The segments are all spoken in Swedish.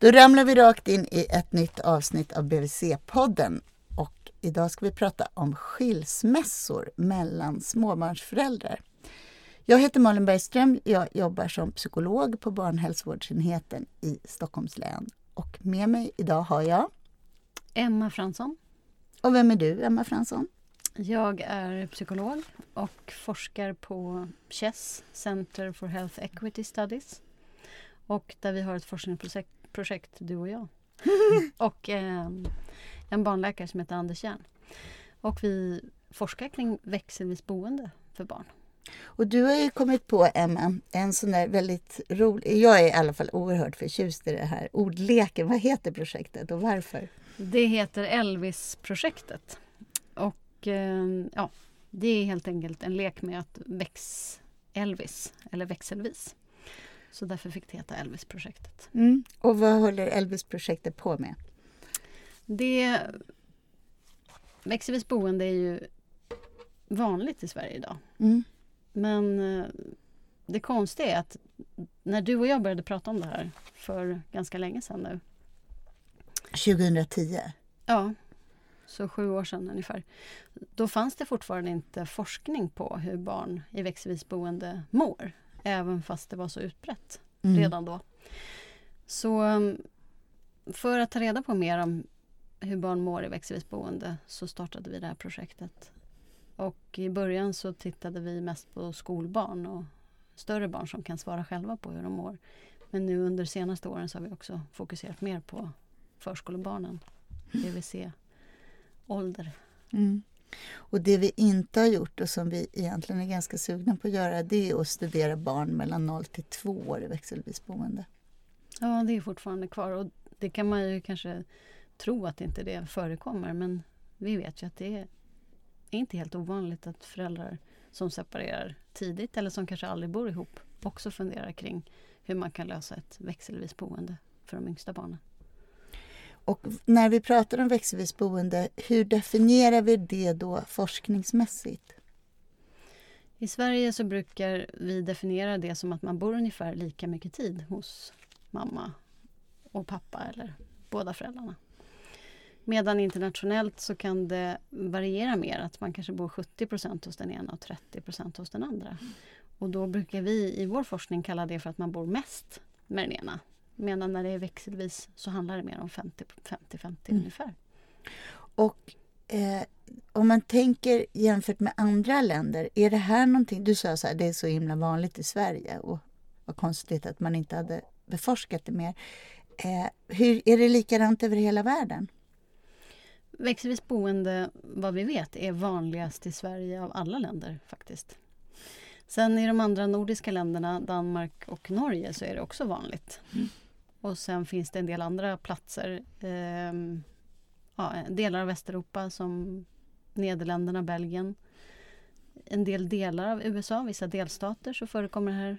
Då ramlar vi rakt in i ett nytt avsnitt av BVC-podden. Och idag ska vi prata om skilsmässor mellan småbarnsföräldrar. Jag heter Malin Bergström. Jag jobbar som psykolog på barnhälsovårdsenheten i Stockholms län. Och med mig idag har jag Emma Fransson. Och vem är du, Emma Fransson? Jag är psykolog och forskar på CHESS, Center for Health Equity Studies. Och där vi har ett forskningsprojekt, projekt, du och jag. och eh, en barnläkare som heter Anders Järn. Och vi forskar kring växelvis boende för barn. Och du har ju kommit på, Emma, en sån där väldigt rolig... Jag är i alla fall oerhört förtjust i det här ordleken. Vad heter projektet och varför? Det heter Elvis-projektet. Och eh, ja, det är helt enkelt en lek med att väx Elvis, eller växelvis. Så därför fick det heta Elvis-projektet. Mm. Och vad håller Elvis-projektet på med? Det... Växelvis boende är ju vanligt i Sverige idag. Mm. Men eh, det konstiga är att när du och jag började prata om det här för ganska länge sedan nu. 2010? Ja, så sju år sedan ungefär. Då fanns det fortfarande inte forskning på hur barn i växelvis boende mår. Även fast det var så utbrett mm. redan då. Så um, för att ta reda på mer om hur barn mår i växelvis boende så startade vi det här projektet. Och i början så tittade vi mest på skolbarn och större barn som kan svara själva på hur de mår. Men nu under de senaste åren så har vi också fokuserat mer på förskolebarnen, BVC-ålder. Mm. Och det vi inte har gjort och som vi egentligen är ganska sugna på att göra det är att studera barn mellan 0 till 2 år i växelvis boende. Ja, det är fortfarande kvar och det kan man ju kanske tro att inte det förekommer men vi vet ju att det är inte helt ovanligt att föräldrar som separerar tidigt eller som kanske aldrig bor ihop också funderar kring hur man kan lösa ett växelvis boende för de yngsta barnen. Och när vi pratar om växelvis boende, hur definierar vi det då forskningsmässigt? I Sverige så brukar vi definiera det som att man bor ungefär lika mycket tid hos mamma och pappa eller båda föräldrarna. Medan internationellt så kan det variera mer, att man kanske bor 70% hos den ena och 30% hos den andra. Och då brukar vi i vår forskning kalla det för att man bor mest med den ena Medan när det är växelvis så handlar det mer om 50-50 mm. ungefär. Och eh, om man tänker jämfört med andra länder, är det här någonting... Du sa att det är så himla vanligt i Sverige och vad konstigt att man inte hade beforskat det mer. Eh, hur, är det likadant över hela världen? Växelvis boende, vad vi vet, är vanligast i Sverige av alla länder faktiskt. Sen i de andra nordiska länderna, Danmark och Norge, så är det också vanligt. Mm. Och sen finns det en del andra platser. Eh, ja, delar av Västeuropa som Nederländerna, Belgien. En del delar av USA, vissa delstater, så förekommer det här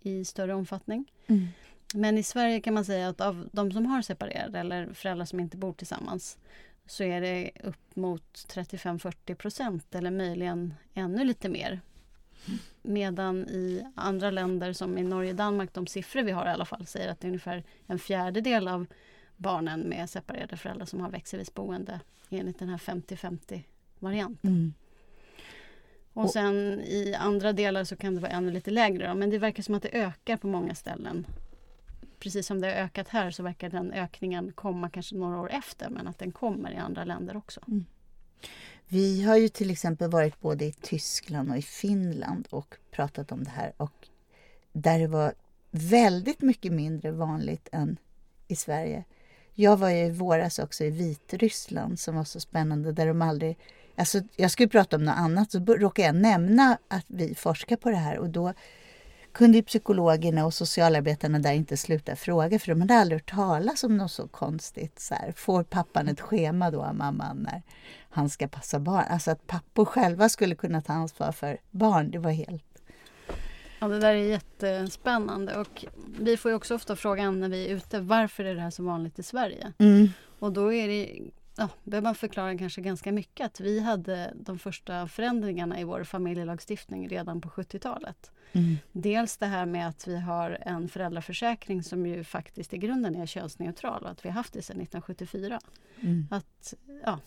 i större omfattning. Mm. Men i Sverige kan man säga att av de som har separerat eller föräldrar som inte bor tillsammans så är det upp mot 35-40 procent eller möjligen ännu lite mer Medan i andra länder som i Norge och Danmark, de siffror vi har i alla fall, säger att det är ungefär en fjärdedel av barnen med separerade föräldrar som har växelvis boende enligt den här 50-50 varianten. Mm. Och sen i andra delar så kan det vara ännu lite lägre. Då, men det verkar som att det ökar på många ställen. Precis som det har ökat här så verkar den ökningen komma kanske några år efter men att den kommer i andra länder också. Mm. Vi har ju till exempel varit både i Tyskland och i Finland och pratat om det här och där det var väldigt mycket mindre vanligt än i Sverige. Jag var ju i våras också i Vitryssland som var så spännande där de aldrig... Alltså jag skulle prata om något annat så råkade jag nämna att vi forskar på det här och då kunde psykologerna och socialarbetarna där inte sluta fråga för de hade aldrig hört talas om något så konstigt. Så här, får pappan ett schema då av mamman när han ska passa barn? Alltså att pappor själva skulle kunna ta ansvar för barn, det var helt... Ja, det där är jättespännande och vi får ju också ofta frågan när vi är ute, varför är det här så vanligt i Sverige? Mm. Och då är det ja, behöver man förklara kanske ganska mycket att vi hade de första förändringarna i vår familjelagstiftning redan på 70-talet. Mm. Dels det här med att vi har en föräldraförsäkring som ju faktiskt i grunden är könsneutral och att vi haft det sedan 1974. Mm. Att ja,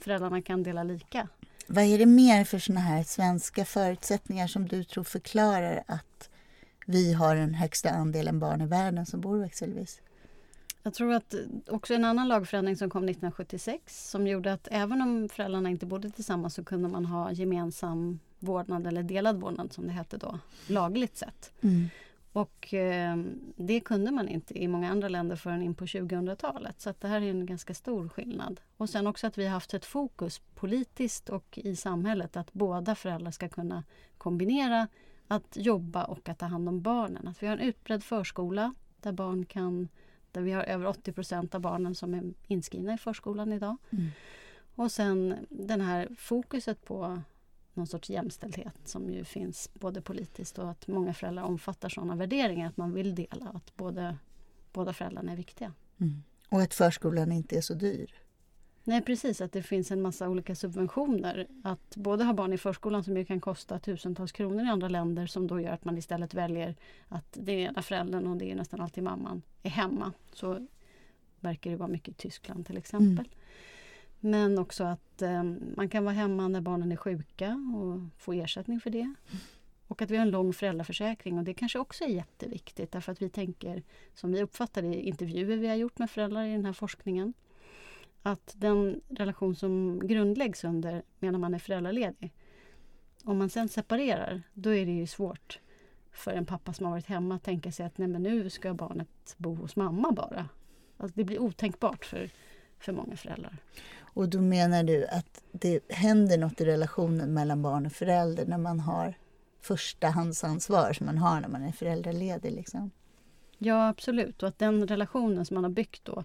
föräldrarna kan dela lika. Vad är det mer för såna här svenska förutsättningar som du tror förklarar att vi har den högsta andelen barn i världen som bor växelvis? Jag tror att också en annan lagförändring som kom 1976 som gjorde att även om föräldrarna inte bodde tillsammans så kunde man ha gemensam vårdnad eller delad vårdnad som det hette då, lagligt sett. Mm. Och eh, det kunde man inte i många andra länder förrän in på 2000-talet. Så det här är en ganska stor skillnad. Och sen också att vi har haft ett fokus politiskt och i samhället att båda föräldrar ska kunna kombinera att jobba och att ta hand om barnen. Att vi har en utbredd förskola där barn kan där vi har över 80 procent av barnen som är inskrivna i förskolan idag. Mm. Och sen den här fokuset på någon sorts jämställdhet som ju finns både politiskt och att många föräldrar omfattar sådana värderingar att man vill dela att både, båda föräldrarna är viktiga. Mm. Och att förskolan inte är så dyr. Nej precis, att det finns en massa olika subventioner. Att både ha barn i förskolan som ju kan kosta tusentals kronor i andra länder som då gör att man istället väljer att det är ena föräldern och det är nästan alltid mamman är hemma. Så verkar det vara mycket i Tyskland till exempel. Mm. Men också att eh, man kan vara hemma när barnen är sjuka och få ersättning för det. Och att vi har en lång föräldraförsäkring och det kanske också är jätteviktigt därför att vi tänker, som vi uppfattar det i intervjuer vi har gjort med föräldrar i den här forskningen, att den relation som grundläggs under medan man är föräldraledig, om man sen separerar, då är det ju svårt för en pappa som har varit hemma att tänka sig att nej men nu ska barnet bo hos mamma bara. Alltså det blir otänkbart för, för många föräldrar. Och då menar du att det händer något i relationen mellan barn och förälder när man har förstahandsansvar som man har när man är föräldraledig? Liksom. Ja, absolut. Och att den relationen som man har byggt då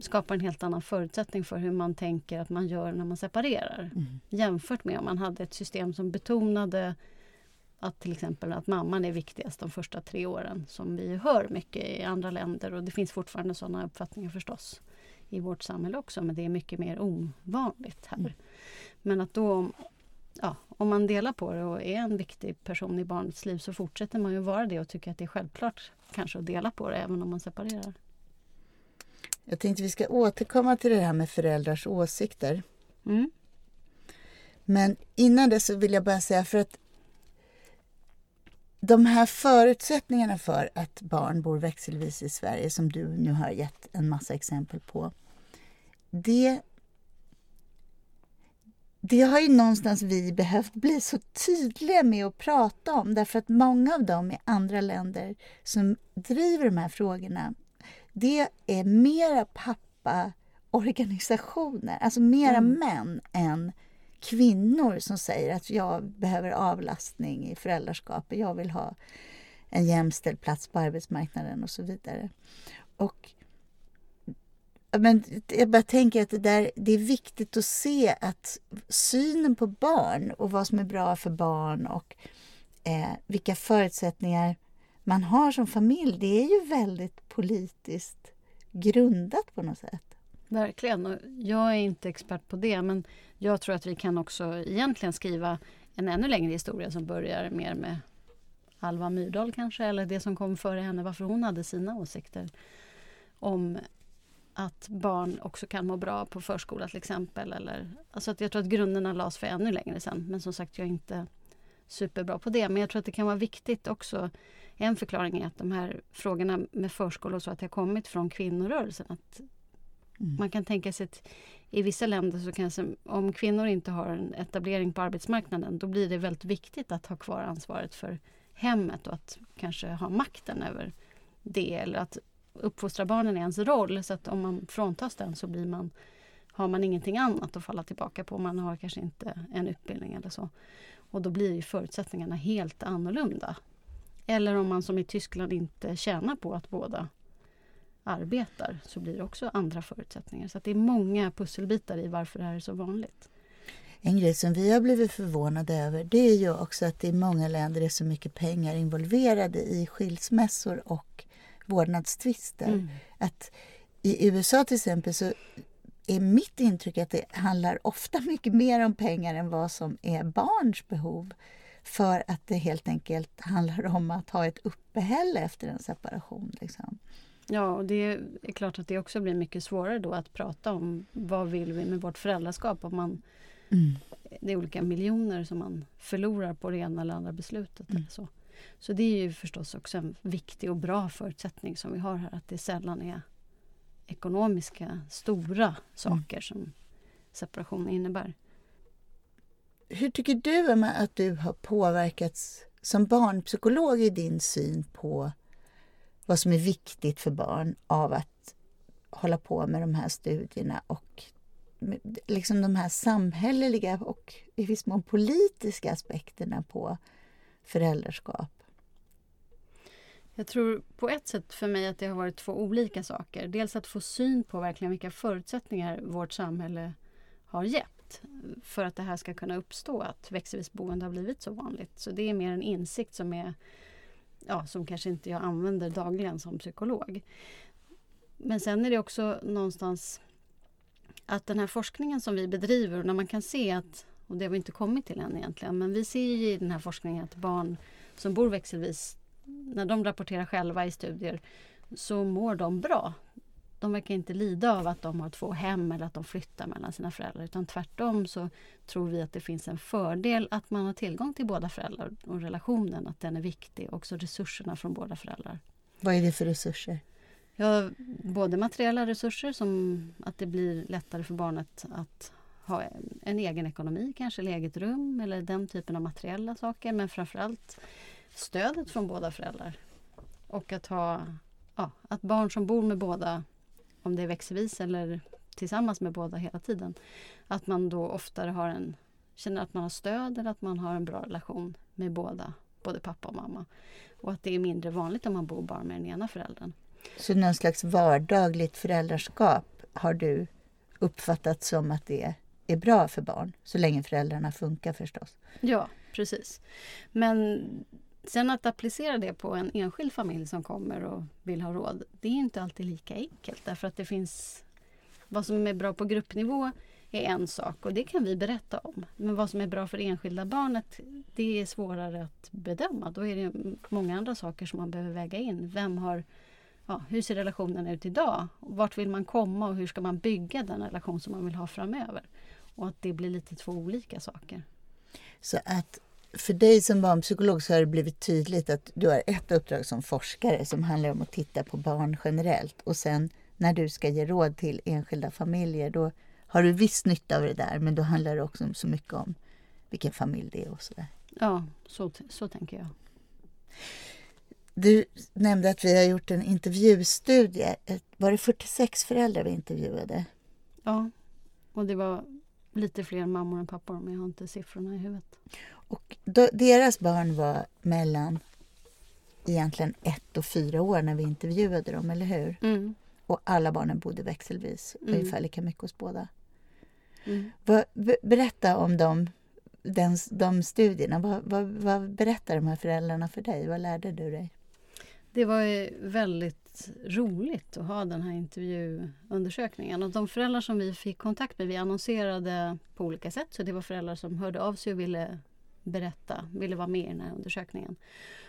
skapar en helt annan förutsättning för hur man tänker att man gör när man separerar. Mm. Jämfört med om man hade ett system som betonade att till exempel att mamman är viktigast de första tre åren som vi hör mycket i andra länder och det finns fortfarande sådana uppfattningar förstås i vårt samhälle också men det är mycket mer ovanligt här. Mm. Men att då ja, om man delar på det och är en viktig person i barnets liv så fortsätter man ju vara det och tycker att det är självklart kanske att dela på det även om man separerar. Jag tänkte vi ska återkomma till det här med föräldrars åsikter. Mm. Men innan det så vill jag bara säga för att de här förutsättningarna för att barn bor växelvis i Sverige som du nu har gett en massa exempel på. Det, det har ju någonstans vi behövt bli så tydliga med att prata om därför att många av dem i andra länder som driver de här frågorna det är mera pappaorganisationer, alltså mera mm. män än kvinnor som säger att jag behöver avlastning i föräldraskapet, jag vill ha en jämställd plats på arbetsmarknaden och så vidare. Och men jag bara tänker att det, där, det är viktigt att se att synen på barn och vad som är bra för barn och eh, vilka förutsättningar man har som familj, det är ju väldigt politiskt grundat på något sätt. Verkligen. Och jag är inte expert på det men jag tror att vi kan också egentligen skriva en ännu längre historia som börjar mer med Alva Myrdal kanske, eller det som kom före henne, varför hon hade sina åsikter om att barn också kan må bra på förskola till exempel. Eller, alltså att jag tror att grunderna lades för ännu längre sen. Men som sagt, jag är inte superbra på det. Men jag tror att det kan vara viktigt också en förklaring är att de här frågorna med förskola och så att det har kommit från kvinnorörelsen. Att mm. Man kan tänka sig att i vissa länder så kanske om kvinnor inte har en etablering på arbetsmarknaden då blir det väldigt viktigt att ha kvar ansvaret för hemmet och att kanske ha makten över det eller att uppfostra barnen är ens roll så att om man fråntas den så blir man har man ingenting annat att falla tillbaka på. Man har kanske inte en utbildning eller så. Och då blir förutsättningarna helt annorlunda. Eller om man som i Tyskland inte tjänar på att båda arbetar så blir det också andra förutsättningar. Så det är många pusselbitar i varför det här är så vanligt. En grej som vi har blivit förvånade över det är ju också att det i många länder är så mycket pengar involverade i skilsmässor och vårdnadstvister. Mm. Att I USA till exempel så är mitt intryck att det handlar ofta mycket mer om pengar än vad som är barns behov. För att det helt enkelt handlar om att ha ett uppehälle efter en separation. Liksom. Ja, och det är klart att det också blir mycket svårare då att prata om vad vill vi med vårt föräldraskap om man mm. Det är olika miljoner som man förlorar på det ena eller andra beslutet. Mm. Eller så. Så det är ju förstås också en viktig och bra förutsättning som vi har här att det sällan är ekonomiska stora saker mm. som separation innebär. Hur tycker du Emma, att du har påverkats som barnpsykolog i din syn på vad som är viktigt för barn av att hålla på med de här studierna och liksom de här samhälleliga och i viss mån politiska aspekterna på föräldraskap? Jag tror på ett sätt för mig att det har varit två olika saker. Dels att få syn på verkligen vilka förutsättningar vårt samhälle har gett för att det här ska kunna uppstå, att växelvis boende har blivit så vanligt. Så det är mer en insikt som är ja, som kanske inte jag använder dagligen som psykolog. Men sen är det också någonstans att den här forskningen som vi bedriver, när man kan se att, och det har vi inte kommit till än egentligen, men vi ser i den här forskningen att barn som bor växelvis, när de rapporterar själva i studier, så mår de bra. De verkar inte lida av att de har två hem eller att de flyttar mellan sina föräldrar utan tvärtom så tror vi att det finns en fördel att man har tillgång till båda föräldrar och relationen, att den är viktig. Också resurserna från båda föräldrar. Vad är det för resurser? Ja, både materiella resurser som att det blir lättare för barnet att ha en egen ekonomi, kanske eller eget rum eller den typen av materiella saker. Men framförallt stödet från båda föräldrar. Och att ha ja, att barn som bor med båda, om det är växelvis eller tillsammans med båda hela tiden, att man då oftare har en, känner att man har stöd eller att man har en bra relation med båda, både pappa och mamma. Och att det är mindre vanligt om man bor bara med den ena föräldern. Så någon slags vardagligt föräldraskap har du uppfattat som att det är är bra för barn, så länge föräldrarna funkar förstås? Ja, precis. Men sen att applicera det på en enskild familj som kommer och vill ha råd, det är inte alltid lika enkelt därför att det finns vad som är bra på gruppnivå är en sak och det kan vi berätta om. Men vad som är bra för det enskilda barnet, det är svårare att bedöma. Då är det många andra saker som man behöver väga in. Vem har ja, hur ser relationen ut idag? Vart vill man komma och hur ska man bygga den relation som man vill ha framöver? Och att det blir lite två olika saker. Så att för dig som barnpsykolog så har det blivit tydligt att du har ett uppdrag som forskare som handlar om att titta på barn generellt och sen när du ska ge råd till enskilda familjer då har du viss nytta av det där men då handlar det också så mycket om vilken familj det är och sådär. Ja, så, så tänker jag. Du nämnde att vi har gjort en intervjustudie. Var det 46 föräldrar vi intervjuade? Ja, och det var lite fler mammor än pappor men jag har inte siffrorna i huvudet. Och då, deras barn var mellan egentligen ett och fyra år när vi intervjuade dem, eller hur? Mm. Och alla barnen bodde växelvis, mm. ungefär lika mycket hos båda. Mm. Vad, berätta om dem, den, de studierna. Vad, vad, vad berättar de här föräldrarna för dig? Vad lärde du dig? Det var väldigt roligt att ha den här intervjuundersökningen. Och de föräldrar som vi fick kontakt med, vi annonserade på olika sätt. Så det var föräldrar som hörde av sig och ville berätta, ville vara med i den här undersökningen.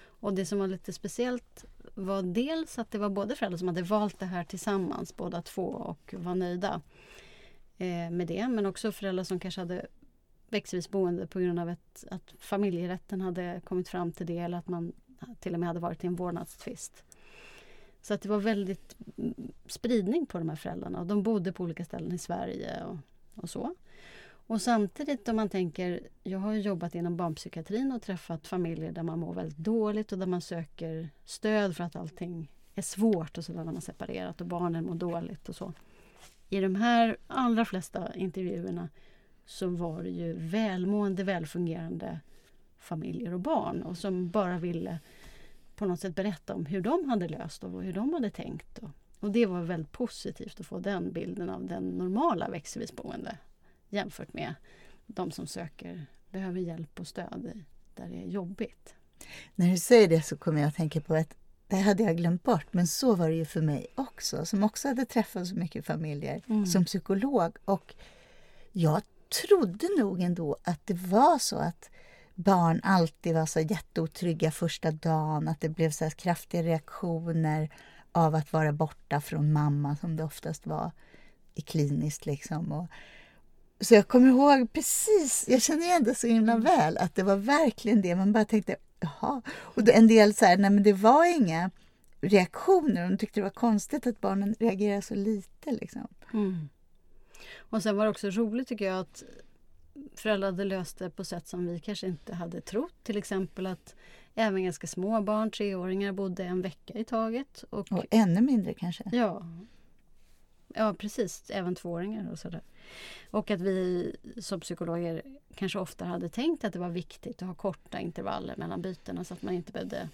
Och det som var lite speciellt var dels att det var både föräldrar som hade valt det här tillsammans, båda två, och var nöjda eh, med det. Men också föräldrar som kanske hade växelvis boende på grund av ett, att familjerätten hade kommit fram till det eller att man till och med hade varit i en vårdnadstvist. Så att det var väldigt mm, spridning på de här föräldrarna. De bodde på olika ställen i Sverige och, och så. Och samtidigt om man tänker, jag har jobbat inom barnpsykiatrin och träffat familjer där man mår väldigt dåligt och där man söker stöd för att allting är svårt och så när man separerat och barnen mår dåligt och så. I de här allra flesta intervjuerna så var det ju välmående, välfungerande familjer och barn och som bara ville på något sätt berätta om hur de hade löst och hur de hade tänkt. Och, det var väldigt positivt att få den bilden av den normala växelvis boende jämfört med de som söker, behöver hjälp och stöd där det är jobbigt. När du säger det så kommer jag att tänka på att det hade jag glömt bort, men så var det ju för mig också, som också hade träffat så mycket familjer Mm. som psykolog. Och jag trodde nog ändå att det var så att barn alltid var så jätteotrygga första dagen, att det blev så kraftiga reaktioner av att vara borta från mamma, som det oftast var i kliniskt. Liksom. Och, så jag kommer ihåg precis, jag känner igen det så himla väl, att det var verkligen det. Man bara tänkte, jaha. Och en del så här, nej men det var inga reaktioner. De tyckte det var konstigt att barnen reagerade så lite. Liksom. Mm. Och sen var det också roligt tycker jag att föräldrar hade löst det på sätt som vi kanske inte hade trott. Till exempel att även ganska små barn, treåringar, bodde en vecka i taget. Och, Och ännu mindre kanske. ja, ja, precis. Även tvååringar och sådär. Och att vi som psykologer kanske ofta hade tänkt att det var viktigt att ha korta intervaller mellan bytena så att man inte behövde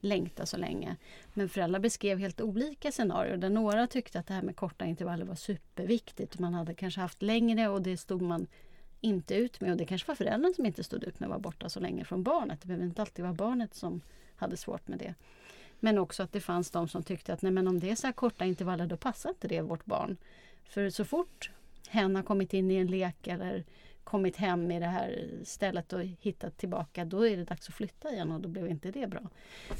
längta så länge. Men föräldrar beskrev helt olika scenarier där några tyckte att det här med korta intervaller var superviktigt. Man hade kanske haft längre och det stod man inte ut med. Och det kanske var föräldern som inte stod ut med att vara borta så länge från barnet. Det behöver inte alltid vara barnet som hade svårt med det. Men också att det fanns de som tyckte att nej, men om det är så här korta intervaller då passar inte det vårt barn. För så fort hen har kommit in i en lek eller kommit hem i det här stället och hittat tillbaka då är det dags att flytta igen och då blev inte det bra.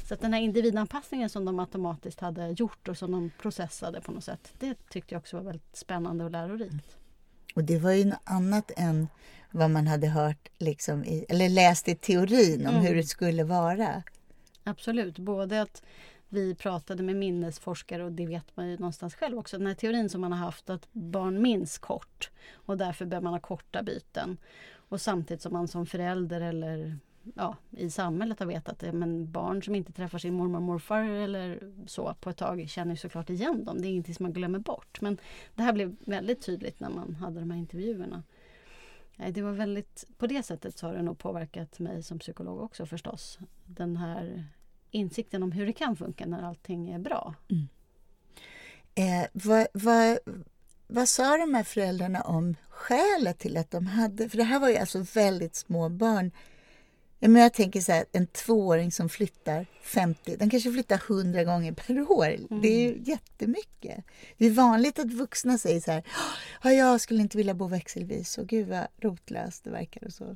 Så att den här individanpassningen som de automatiskt hade gjort och som de processade på något sätt det tyckte jag också var väldigt spännande och lärorikt. Och det var ju något annat än vad man hade hört liksom i, eller läst i teorin om Mm. hur det skulle vara. Absolut, både att vi pratade med minnesforskare och det vet man ju någonstans själv också. Den här teorin som man har haft att barn minns kort och därför bör man ha korta byten. Och samtidigt som man som förälder eller ja, i samhället har vetat det. Men barn som inte träffar sin mormor och morfar eller så på ett tag känner ju såklart igen dem. Det är ingenting som man glömmer bort. Men det här blev väldigt tydligt när man hade de här intervjuerna. Eh, det var väldigt, på det sättet så har det nog påverkat mig som psykolog också förstås. Den här insikten om hur det kan funka när allting är bra. Mm. Eh, vad, vad, vad sa de här föräldrarna om skälet till att de hade... För det här var ju alltså väldigt små barn. Ja, men jag tänker så här, en tvååring som flyttar 50, den kanske flyttar 100 gånger per år. Det är ju jättemycket. Det är vanligt att vuxna säger så här, ja, jag skulle inte vilja bo växelvis och gud vad rotlöst det verkar och så.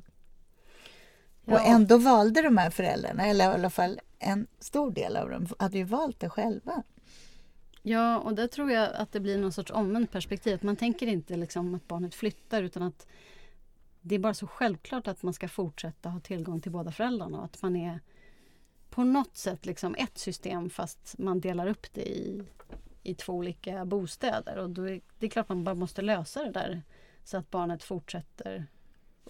Ja. Och ändå valde de här föräldrarna, eller i alla fall en stor del av dem, hade ju valt det själva. Ja, och där tror jag att det blir någon sorts omvänt perspektiv. Man tänker inte liksom att barnet flyttar utan att det är bara så självklart att man ska fortsätta ha tillgång till båda föräldrarna och att man är på något sätt liksom ett system fast man delar upp det i, i två olika bostäder. Och då är, det är klart man bara måste lösa det där så att barnet fortsätter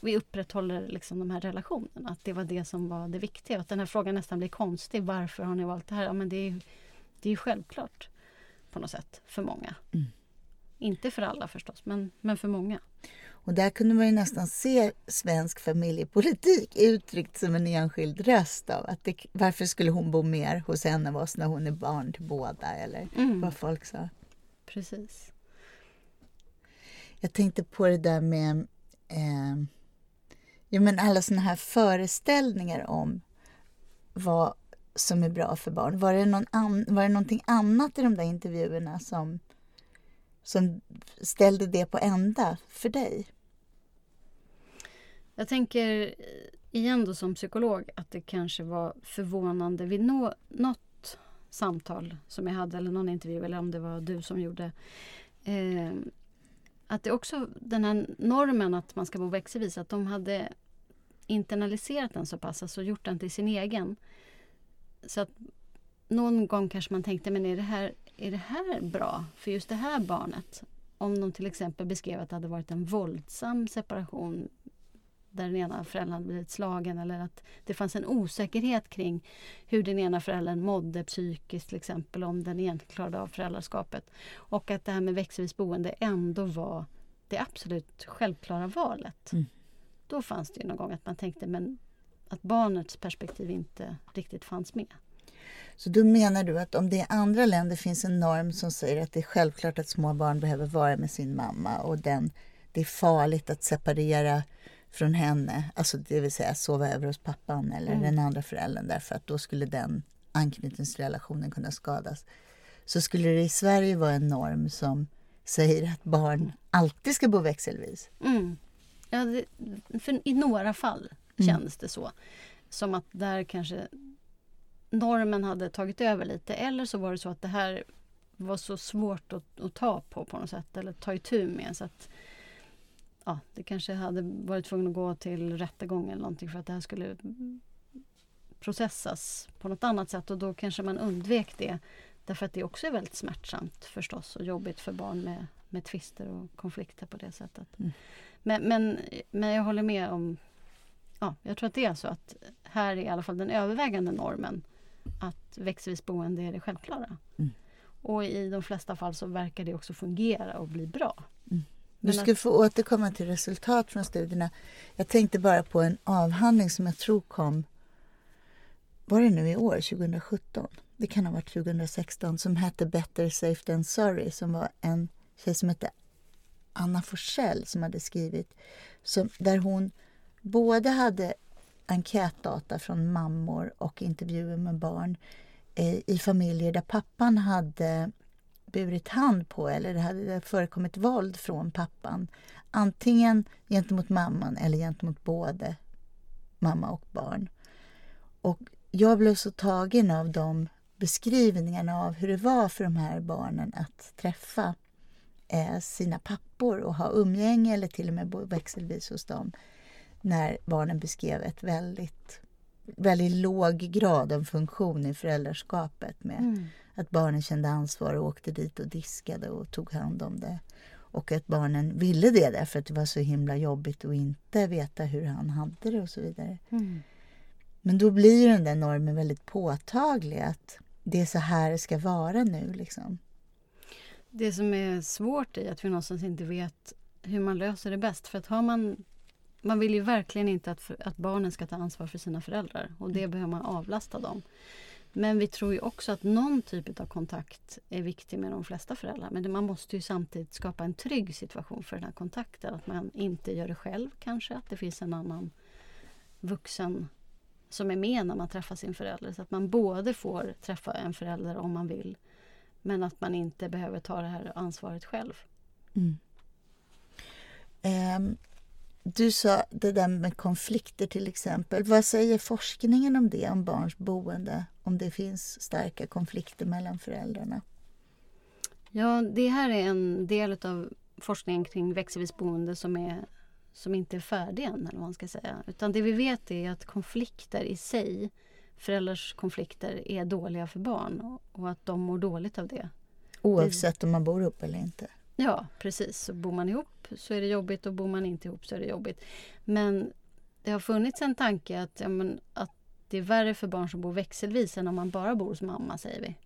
vi upprätthåller liksom de här relationerna. Att det var det som var det viktiga. Att den här frågan nästan blir konstig. Varför har ni valt det här? Ja, men det är, det är ju självklart på något sätt för många. Mm. Inte för alla förstås, men, men för många. Och där kunde man ju nästan se svensk familjepolitik uttryckt som en enskild röst av att det, varför skulle hon bo mer hos en av oss när hon är barn till båda eller Mm. vad folk sa. Precis. Jag tänkte på det där med eh, ja, men alla såna här föreställningar om vad som är bra för barn. Var det, någon an, var det någonting annat i de där intervjuerna som, som ställde det på ända för dig? Jag tänker eh, igen då som psykolog att det kanske var förvånande vid nå, något samtal som jag hade eller någon intervju eller om det var du som gjorde. Eh, att det också den här normen att man ska bo växelvis, att de hade internaliserat den så pass, alltså gjort den till sin egen. Så att någon gång kanske man tänkte, men är det här, är det här bra för just det här barnet? Om de till exempel beskrev att det hade varit en våldsam separation där den ena föräldern hade blivit slagen eller att det fanns en osäkerhet kring hur den ena föräldern mådde psykiskt till exempel om den egentligen klarade av föräldraskapet. Och att det här med växelvis boende ändå var det absolut självklara valet. Mm. Då fanns det ju någon gång att man tänkte men att barnets perspektiv inte riktigt fanns med. Så då menar du att om det i andra länder finns en norm som säger att det är självklart att små barn behöver vara med sin mamma och den, det är farligt att separera från henne, alltså det vill säga sova över hos pappan eller Mm. den andra föräldern därför att då skulle den anknytningsrelationen kunna skadas så skulle det i Sverige vara en norm som säger att barn alltid ska bo växelvis. Mm. Ja, det, för I några fall mm. kändes det så. Som att där kanske normen hade tagit över lite eller så var det så att det här var så svårt att, att ta på på något sätt eller ta itu med. Så att, ja, det kanske hade varit tvungen att gå till rättegång eller någonting för att det här skulle processas på något annat sätt och då kanske man undvek det. Därför att det också är väldigt smärtsamt förstås och jobbigt för barn med, med tvister och konflikter på det sättet. Mm. Men, men, men jag håller med om Ja, jag tror att det är så att här är i alla fall den övervägande normen att växelvis boende är det självklara. Mm. Och i de flesta fall så verkar det också fungera och bli bra. Mm. Du ska få återkomma till resultat från studierna. Jag tänkte bara på en avhandling som jag tror kom var det nu i år, 2017? Det kan ha varit 2016 som hette Better safe than sorry som var en tjej som hette Anna Forsell som hade skrivit som, där hon både hade enkätdata från mammor och intervjuer med barn eh, i familjer där pappan hade burit hand på eller det hade förekommit våld från pappan. Antingen gentemot mamman eller gentemot både mamma och barn. Och jag blev så tagen av de beskrivningarna av hur det var för de här barnen att träffa eh, sina pappor och ha umgänge eller till och med bo växelvis hos dem när barnen beskrev ett väldigt, väldigt låg grad av funktion i föräldraskapet med mm. att barnen kände ansvar och åkte dit och diskade och tog hand om det. Och att barnen ville det därför att det var så himla jobbigt att inte veta hur han hade det och så vidare. Mm. Men då blir den där normen väldigt påtaglig att det är så här det ska vara nu. Liksom. Det som är svårt är att vi någonstans inte vet hur man löser det bäst. För att har man, man vill ju verkligen inte att, att barnen ska ta ansvar för sina föräldrar och det mm. behöver man avlasta dem. Men vi tror ju också att någon typ av kontakt är viktig med de flesta föräldrar. Men man måste ju samtidigt skapa en trygg situation för den här kontakten. Att man inte gör det själv kanske, att det finns en annan vuxen som är med när man träffar sin förälder. Så att man både får träffa en förälder om man vill men att man inte behöver ta det här ansvaret själv. Mm. Um, du sa det där med konflikter till exempel. Vad säger forskningen om det, om barns boende? Om det finns starka konflikter mellan föräldrarna? Ja, det här är en del av forskningen kring växelvis boende som är som inte är färdig än. Eller vad man ska säga. Utan det vi vet är att konflikter i sig, föräldrars konflikter, är dåliga för barn och, att de mår dåligt av det. Oavsett om man bor ihop eller inte? Ja, precis. Så bor man ihop så är det jobbigt och bor man inte ihop så är det jobbigt. Men det har funnits en tanke att, ja, men, att det är värre för barn som bor växelvis än om man bara bor hos mamma, säger vi.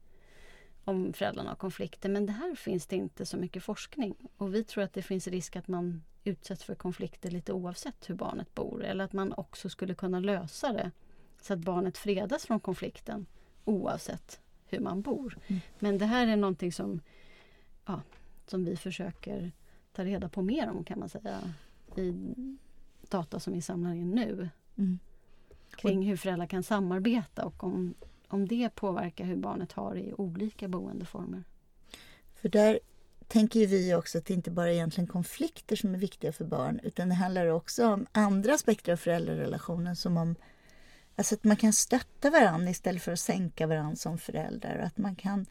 Om föräldrarna har konflikter. Men det här finns det inte så mycket forskning. Och vi tror att det finns risk att man utsätts för konflikter lite oavsett hur barnet bor. Eller att man också skulle kunna lösa det så att barnet fredas från konflikten oavsett hur man bor. Mm. Men det här är någonting som, ja, som vi försöker ta reda på mer om kan man säga i data som vi samlar in nu. Mm. Kring hur föräldrar kan samarbeta och om, om det påverkar hur barnet har i olika boendeformer. För där tänker vi också att det inte bara är egentligen konflikter som är viktiga för barn utan det handlar också om andra aspekter av föräldrarelationen som om alltså att man kan stötta varandra istället för att sänka varandra som föräldrar och att man kan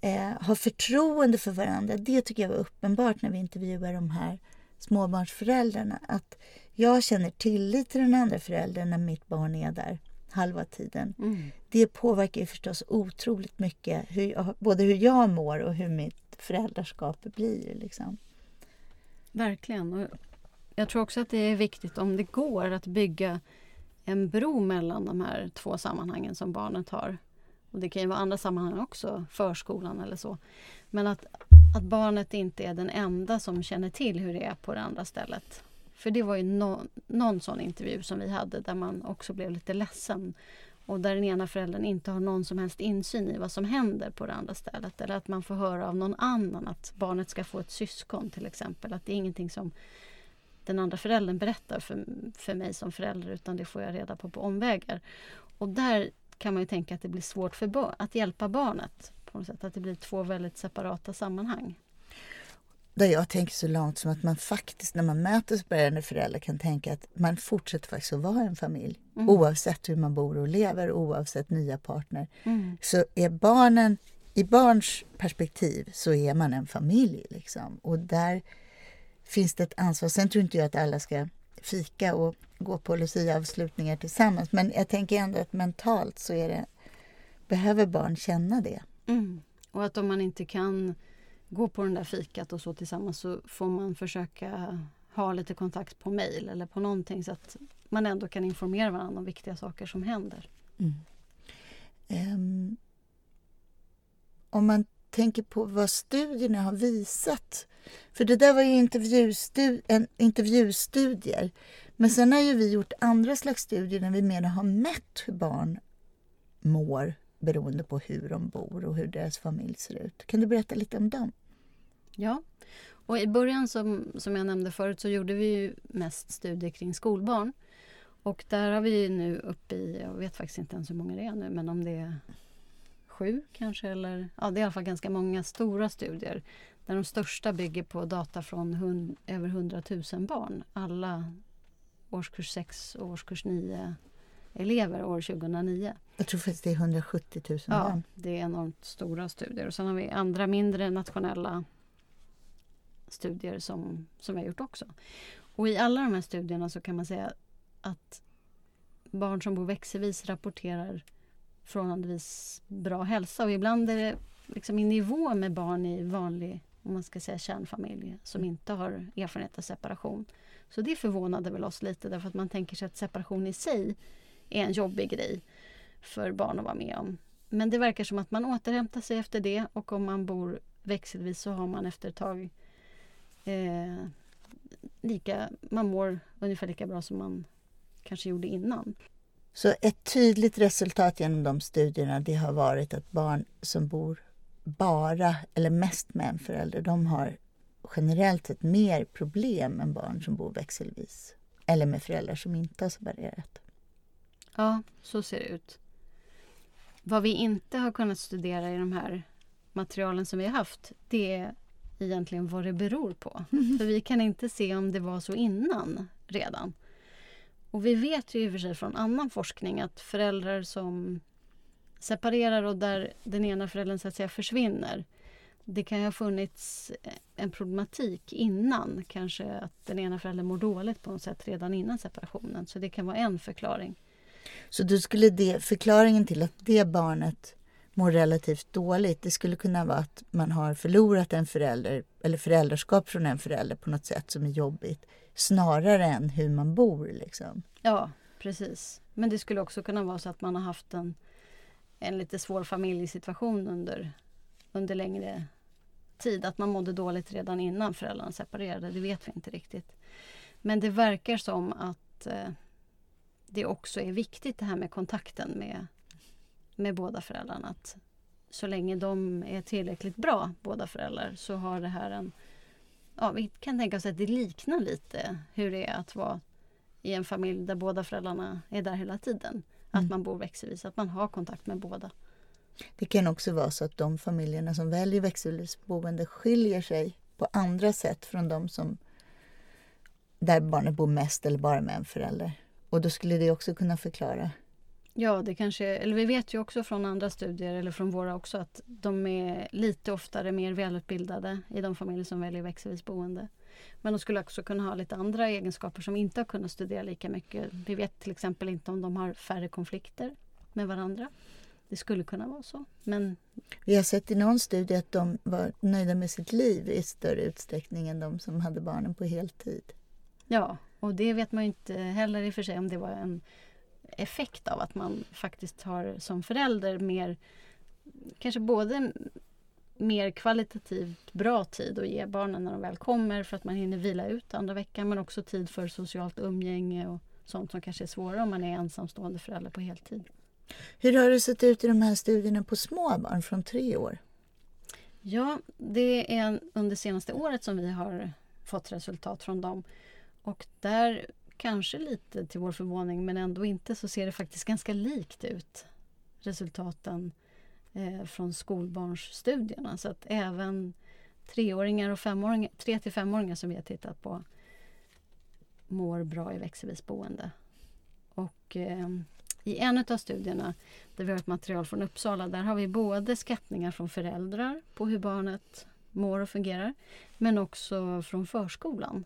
eh, ha förtroende för varandra. Det tycker jag var uppenbart när vi intervjuade de här småbarnsföräldrarna att jag känner tillit till den andra föräldern när mitt barn är där halva tiden. Mm. Det påverkar ju förstås otroligt mycket hur, både hur jag mår och hur mitt föräldraskap blir. Liksom. Verkligen. Och jag tror också att det är viktigt om det går att bygga en bro mellan de här två sammanhangen som barnet har. Och Det kan ju vara andra sammanhang också, förskolan eller så. Men att, att barnet inte är den enda som känner till hur det är på det andra stället. För det var ju no, någon sån intervju som vi hade där man också blev lite ledsen och där den ena föräldern inte har någon som helst insyn i vad som händer på det andra stället. Eller att man får höra av någon annan att barnet ska få ett syskon till exempel. Att det är ingenting som den andra föräldern berättar för, för mig som förälder utan det får jag reda på på omvägar. Och där kan man ju tänka att det blir svårt för att hjälpa barnet. På något sätt, att det blir två väldigt separata sammanhang. Där jag tänker så långt som att man faktiskt när man möter aspirerande föräldrar kan tänka att man fortsätter faktiskt att vara en familj. Mm. Oavsett hur man bor och lever, oavsett nya partner. Mm. Så är barnen, i barns perspektiv så är man en familj. Liksom. Och där finns det ett ansvar. Sen tror inte jag att alla ska fika och gå på Lucia-avslutningar tillsammans. Men jag tänker ändå att mentalt så är det, behöver barn känna det. Mm. Och att om man inte kan gå på den där fikat och så tillsammans så får man försöka ha lite kontakt på mejl eller på någonting så att man ändå kan informera varandra om viktiga saker som händer. Mm. Um, om man tänker på vad studierna har visat. För det där var ju intervjustu en, intervjustudier. Men sen har ju vi gjort andra slags studier där vi mer har mätt hur barn mår beroende på hur de bor och hur deras familj ser ut. Kan du berätta lite om dem? Ja, och i början som, som jag nämnde förut så gjorde vi ju mest studier kring skolbarn. Och där har vi nu uppe i, jag vet faktiskt inte ens hur många det är nu, men om det är sju kanske eller ja, det är i alla fall ganska många stora studier där de största bygger på data från hund, över 100 000 barn. Alla årskurs 6 och årskurs 9 elever år 2009. Jag tror faktiskt det är 170 000 ja, barn. det är enormt stora studier. Och sen har vi andra mindre nationella studier som, som vi har gjort också. Och i alla de här studierna så kan man säga att barn som bor växelvis rapporterar förhållandevis bra hälsa och ibland är det liksom i nivå med barn i vanlig om man ska säga kärnfamilj som inte har erfarenhet av separation. Så det förvånade väl oss lite därför att man tänker sig att separation i sig är en jobbig grej för barn att vara med om. Men det verkar som att man återhämtar sig efter det och om man bor växelvis så har man efter ett tag eh, lika, man mår ungefär lika bra som man kanske gjorde innan. Så ett tydligt resultat genom de studierna det har varit att barn som bor bara eller mest med en förälder, de har generellt sett mer problem än barn som bor växelvis. Eller med föräldrar som inte har separerat. Ja, så ser det ut. Vad vi inte har kunnat studera i de här materialen som vi har haft, det är egentligen vad det beror på. För vi kan inte se om det var så innan redan. Och vi vet ju i och för sig från annan forskning att föräldrar som separerar och där den ena föräldern så att säga försvinner. Det kan ju ha funnits en problematik innan, kanske att den ena föräldern mår dåligt på något sätt redan innan separationen. Så det kan vara en förklaring. Så du skulle det, förklaringen till att det barnet mår relativt dåligt, det skulle kunna vara att man har förlorat en förälder eller föräldraskap från en förälder på något sätt som är jobbigt snarare än hur man bor. Liksom. Ja, precis. Men det skulle också kunna vara så att man har haft en, en lite svår familjesituation under, under längre tid. Att man mådde dåligt redan innan föräldrarna separerade, det vet vi inte riktigt. Men det verkar som att eh, det också är viktigt det här med kontakten med, med båda föräldrarna. Att så länge de är tillräckligt bra, båda föräldrar, så har det här en... Ja, vi kan tänka oss att det liknar lite hur det är att vara i en familj där båda föräldrarna är där hela tiden. Mm. Att man bor växelvis, att man har kontakt med båda. Det kan också vara så att de familjerna som väljer växelvisboende skiljer sig på andra sätt från de som där barnet bor mest eller bara med en förälder. Och då skulle det också kunna förklara Ja, det kanske, eller vi vet ju också från andra studier, eller från våra också, att de är lite oftare mer välutbildade i de familjer som väljer växelvis boende. Men de skulle också kunna ha lite andra egenskaper som inte har kunnat studera lika mycket. Vi vet till exempel inte om de har färre konflikter med varandra. Det skulle kunna vara så. Men... Vi har sett i någon studie att de var nöjda med sitt liv i större utsträckning än de som hade barnen på heltid. Ja, och det vet man ju inte heller i och för sig om det var en effekt av att man faktiskt har som förälder mer kanske både mer kvalitativt bra tid att ge barnen när de väl kommer för att man hinner vila ut andra veckan men också tid för socialt umgänge och sånt som kanske är svårare om man är ensamstående förälder på heltid. Hur har det sett ut i de här studierna på små barn från tre år? Ja, det är under senaste året som vi har fått resultat från dem. Och där, kanske lite till vår förvåning men ändå inte, så ser det faktiskt ganska likt ut. resultaten eh, från skolbarnsstudierna. Så att även treåringar och femåringar, tre till femåringar som vi har tittat på mår bra i växelvis boende. Och eh, i en av studierna där vi har ett material från Uppsala, där har vi både skattningar från föräldrar på hur barnet mår och fungerar, men också från förskolan.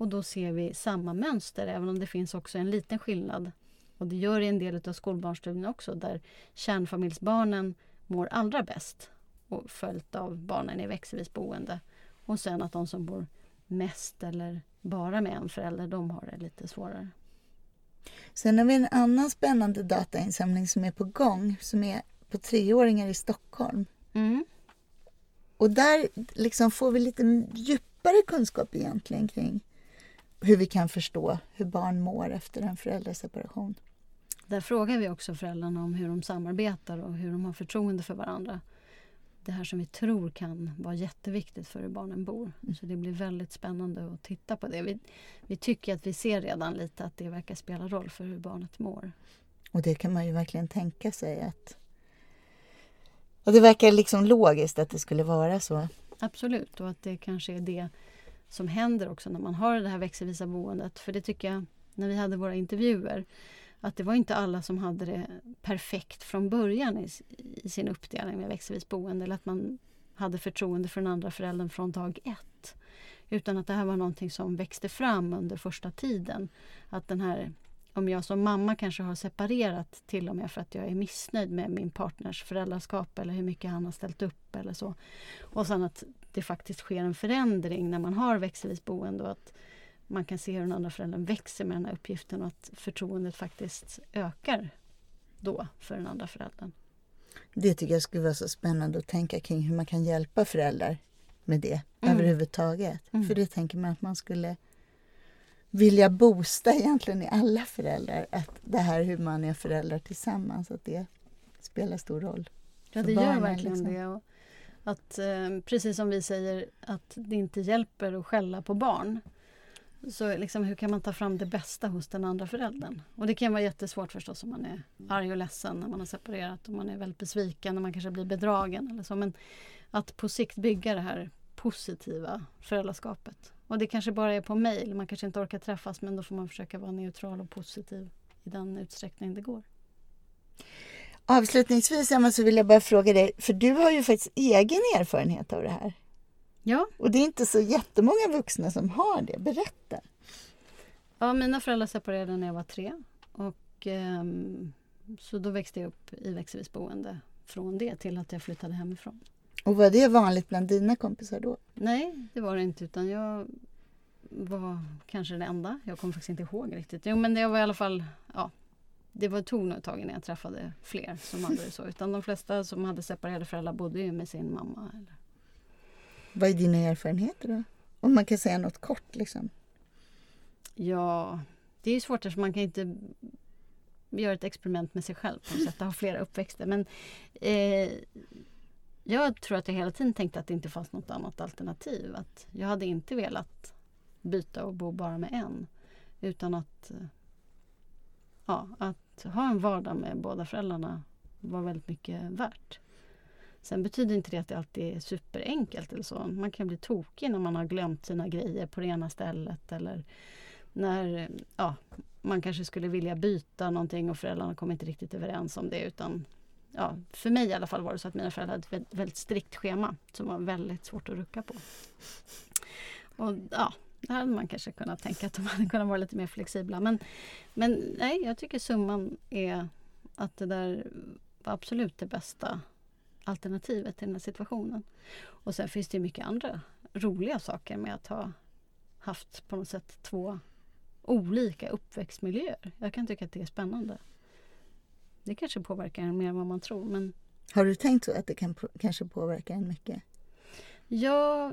Och då ser vi samma mönster, även om det finns också en liten skillnad. Och det gör i en del av skolbarnsstudierna också, där kärnfamiljsbarnen mår allra bäst och följt av barnen i växelvis boende. Och sen att de som bor mest eller bara med en förälder, de har det lite svårare. Sen har vi en annan spännande datainsamling som är på gång, som är på treåringar i Stockholm. Mm. Och där liksom får vi lite djupare kunskap egentligen kring hur vi kan förstå hur barn mår efter en föräldraseparation. Där frågar vi också föräldrarna om hur de samarbetar och hur de har förtroende för varandra. Det här som vi tror kan vara jätteviktigt för hur barnen bor. Mm. Så det blir väldigt spännande att titta på det. Vi, vi tycker att vi ser redan lite att det verkar spela roll för hur barnet mår. Och det kan man ju verkligen tänka sig att och det verkar liksom logiskt att det skulle vara så. Absolut, och att det kanske är det som händer också när man har det här växelvisa boendet. För det tycker jag, när vi hade våra intervjuer, att det var inte alla som hade det perfekt från början i, i sin uppdelning med växelvis boende. Eller att man hade förtroende för den andra föräldern från dag ett. Utan att det här var någonting som växte fram under första tiden. Att den här om jag som mamma kanske har separerat till och med för att jag är missnöjd med min partners föräldraskap eller hur mycket han har ställt upp eller så. Och sen att det faktiskt sker en förändring när man har växelvis boende och att man kan se hur den andra föräldern växer med den här uppgiften och att förtroendet faktiskt ökar då för den andra föräldern. Det tycker jag skulle vara så spännande att tänka kring hur man kan hjälpa föräldrar med det mm. överhuvudtaget. Mm. För det tänker man att man skulle vilja boosta egentligen i alla föräldrar att det här hur man är föräldrar tillsammans, att det spelar stor roll. Ja, det gör verkligen liksom. det. Och att, eh, precis som vi säger att det inte hjälper att skälla på barn. Så liksom, hur kan man ta fram det bästa hos den andra föräldern? Och det kan vara jättesvårt förstås om man är arg och ledsen när man har separerat och man är väldigt besviken och man kanske blir bedragen eller så. Men att på sikt bygga det här positiva föräldraskapet. Och det kanske bara är på mejl, man kanske inte orkar träffas men då får man försöka vara neutral och positiv i den utsträckning det går. Avslutningsvis Emma, så vill jag bara fråga dig, för du har ju faktiskt egen erfarenhet av det här. Ja. Och det är inte så jättemånga vuxna som har det. Berätta. Ja, mina föräldrar separerade när jag var tre. Och, eh, så då växte jag upp i växelvis boende från det till att jag flyttade hemifrån. Och var det vanligt bland dina kompisar då? Nej, det var det inte. Utan jag var kanske den enda. Jag kommer faktiskt inte ihåg riktigt. Jo, men det var i alla fall... Ja, det var tog nog ett tag innan jag träffade fler som hade det så. Utan de flesta som hade separerade föräldrar bodde ju med sin mamma. Eller... Vad är dina erfarenheter då? Om man kan säga något kort liksom. Ja, det är svårt eftersom man kan inte göra ett experiment med sig själv på något sätt. Ha flera uppväxter. Men eh, jag tror att jag hela tiden tänkte att det inte fanns något annat alternativ. Att jag hade inte velat byta och bo bara med en. Utan att, ja, att ha en vardag med båda föräldrarna var väldigt mycket värt. Sen betyder inte det att det alltid är superenkelt eller så. Man kan bli tokig när man har glömt sina grejer på det ena stället eller när ja, man kanske skulle vilja byta någonting och föräldrarna kommer inte riktigt överens om det utan ja, för mig i alla fall var det så att mina föräldrar hade ett väldigt, väldigt strikt schema som var väldigt svårt att rucka på. Och ja, där hade man kanske kunnat tänka att de hade kunnat vara lite mer flexibla. Men, men nej, jag tycker summan är att det där var absolut det bästa alternativet till den här situationen. Och sen finns det mycket andra roliga saker med att ha haft på något sätt två olika uppväxtmiljöer. Jag kan tycka att det är spännande. Det kanske påverkar en mer än vad man tror. Men... Har du tänkt så att det kan kanske påverka en mycket? Ja,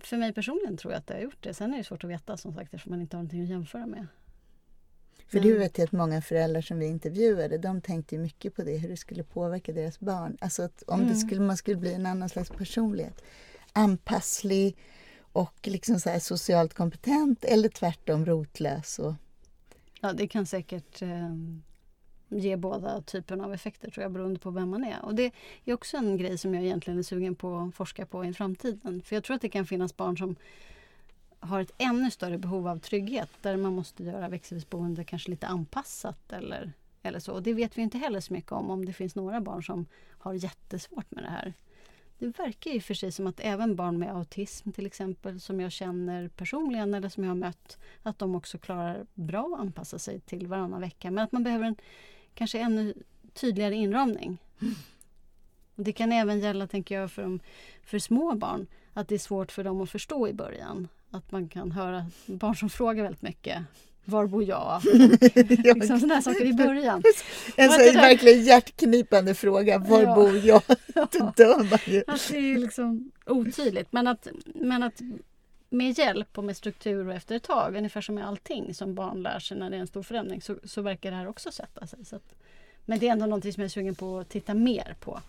för mig personligen tror jag att det har gjort det. Sen är det svårt att veta som sagt eftersom man inte har någonting att jämföra med. För du vet ju att många föräldrar som vi intervjuade, de tänkte mycket på det, hur det skulle påverka deras barn. Alltså att om mm. det skulle, man skulle bli en annan slags personlighet. Anpasslig och liksom så socialt kompetent eller tvärtom rotlös. Och... Ja, det kan säkert eh, ge båda typerna av effekter tror jag beroende på vem man är. Och det är också en grej som jag egentligen är sugen på att forska på i framtiden. För jag tror att det kan finnas barn som har ett ännu större behov av trygghet där man måste göra växelvis boende kanske lite anpassat eller, eller så. Och det vet vi inte heller så mycket om, om det finns några barn som har jättesvårt med det här. Det verkar ju för sig som att även barn med autism till exempel som jag känner personligen eller som jag har mött att de också klarar bra att anpassa sig till varannan vecka. Men att man behöver en kanske ännu tydligare inramning. Och det kan även gälla, tänker jag, för, för små barn. Att det är svårt för dem att förstå i början. Att man kan höra barn som frågar väldigt mycket. Var bor jag? liksom sådana saker i början. En sån verkligen hjärtknipande fråga. Var ja. bor jag? Då dör man ju. Att det är liksom otydligt. Men att, men att med hjälp och med struktur och efter ett tag, ungefär som med allting som barn lär sig när det är en stor förändring, så, så verkar det här också sätta sig. Så att, men det är ändå någonting som jag är sugen på att titta mer på.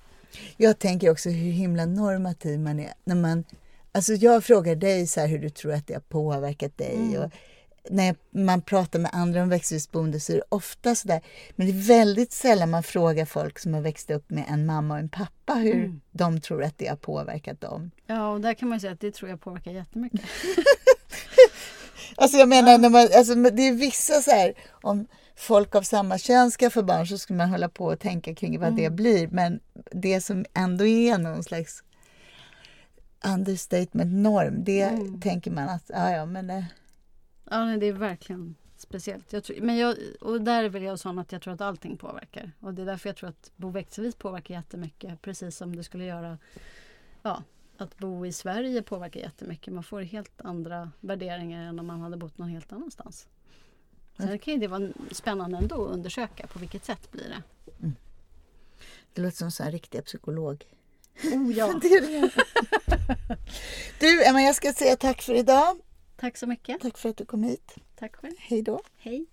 Jag tänker också hur himla normativ man är. När man, alltså jag frågar dig så hur du tror att det har påverkat dig. Mm. Och när man pratar med andra om växelhusboende så är det ofta så där. Men det är väldigt sällan man frågar folk som har växt upp med en mamma och en pappa hur mm. de tror att det har påverkat dem. Ja, och där kan man säga att det tror jag påverkar jättemycket. alltså jag menar, när man, alltså det är vissa så här, om folk av samma kön ska få barn så ska man hålla på och tänka kring vad mm. det blir. Men det som ändå är någon slags understatement norm, det mm. tänker man att, ja ja men Ja, det är verkligen speciellt. Jag tror, men jag, och där är väl jag sån att jag tror att allting påverkar. Och det är därför jag tror att bo växelvis påverkar jättemycket. Precis som det skulle göra ja, att bo i Sverige påverkar jättemycket. Man får helt andra värderingar än om man hade bott någon helt annanstans. Sen kan det vara spännande ändå att undersöka på vilket sätt blir det. Mm. Det låter som en riktig psykolog. Oh ja! du Emma, jag ska säga tack för idag. Tack så mycket. Tack för att du kom hit. Tack själv. Hej då. Hej.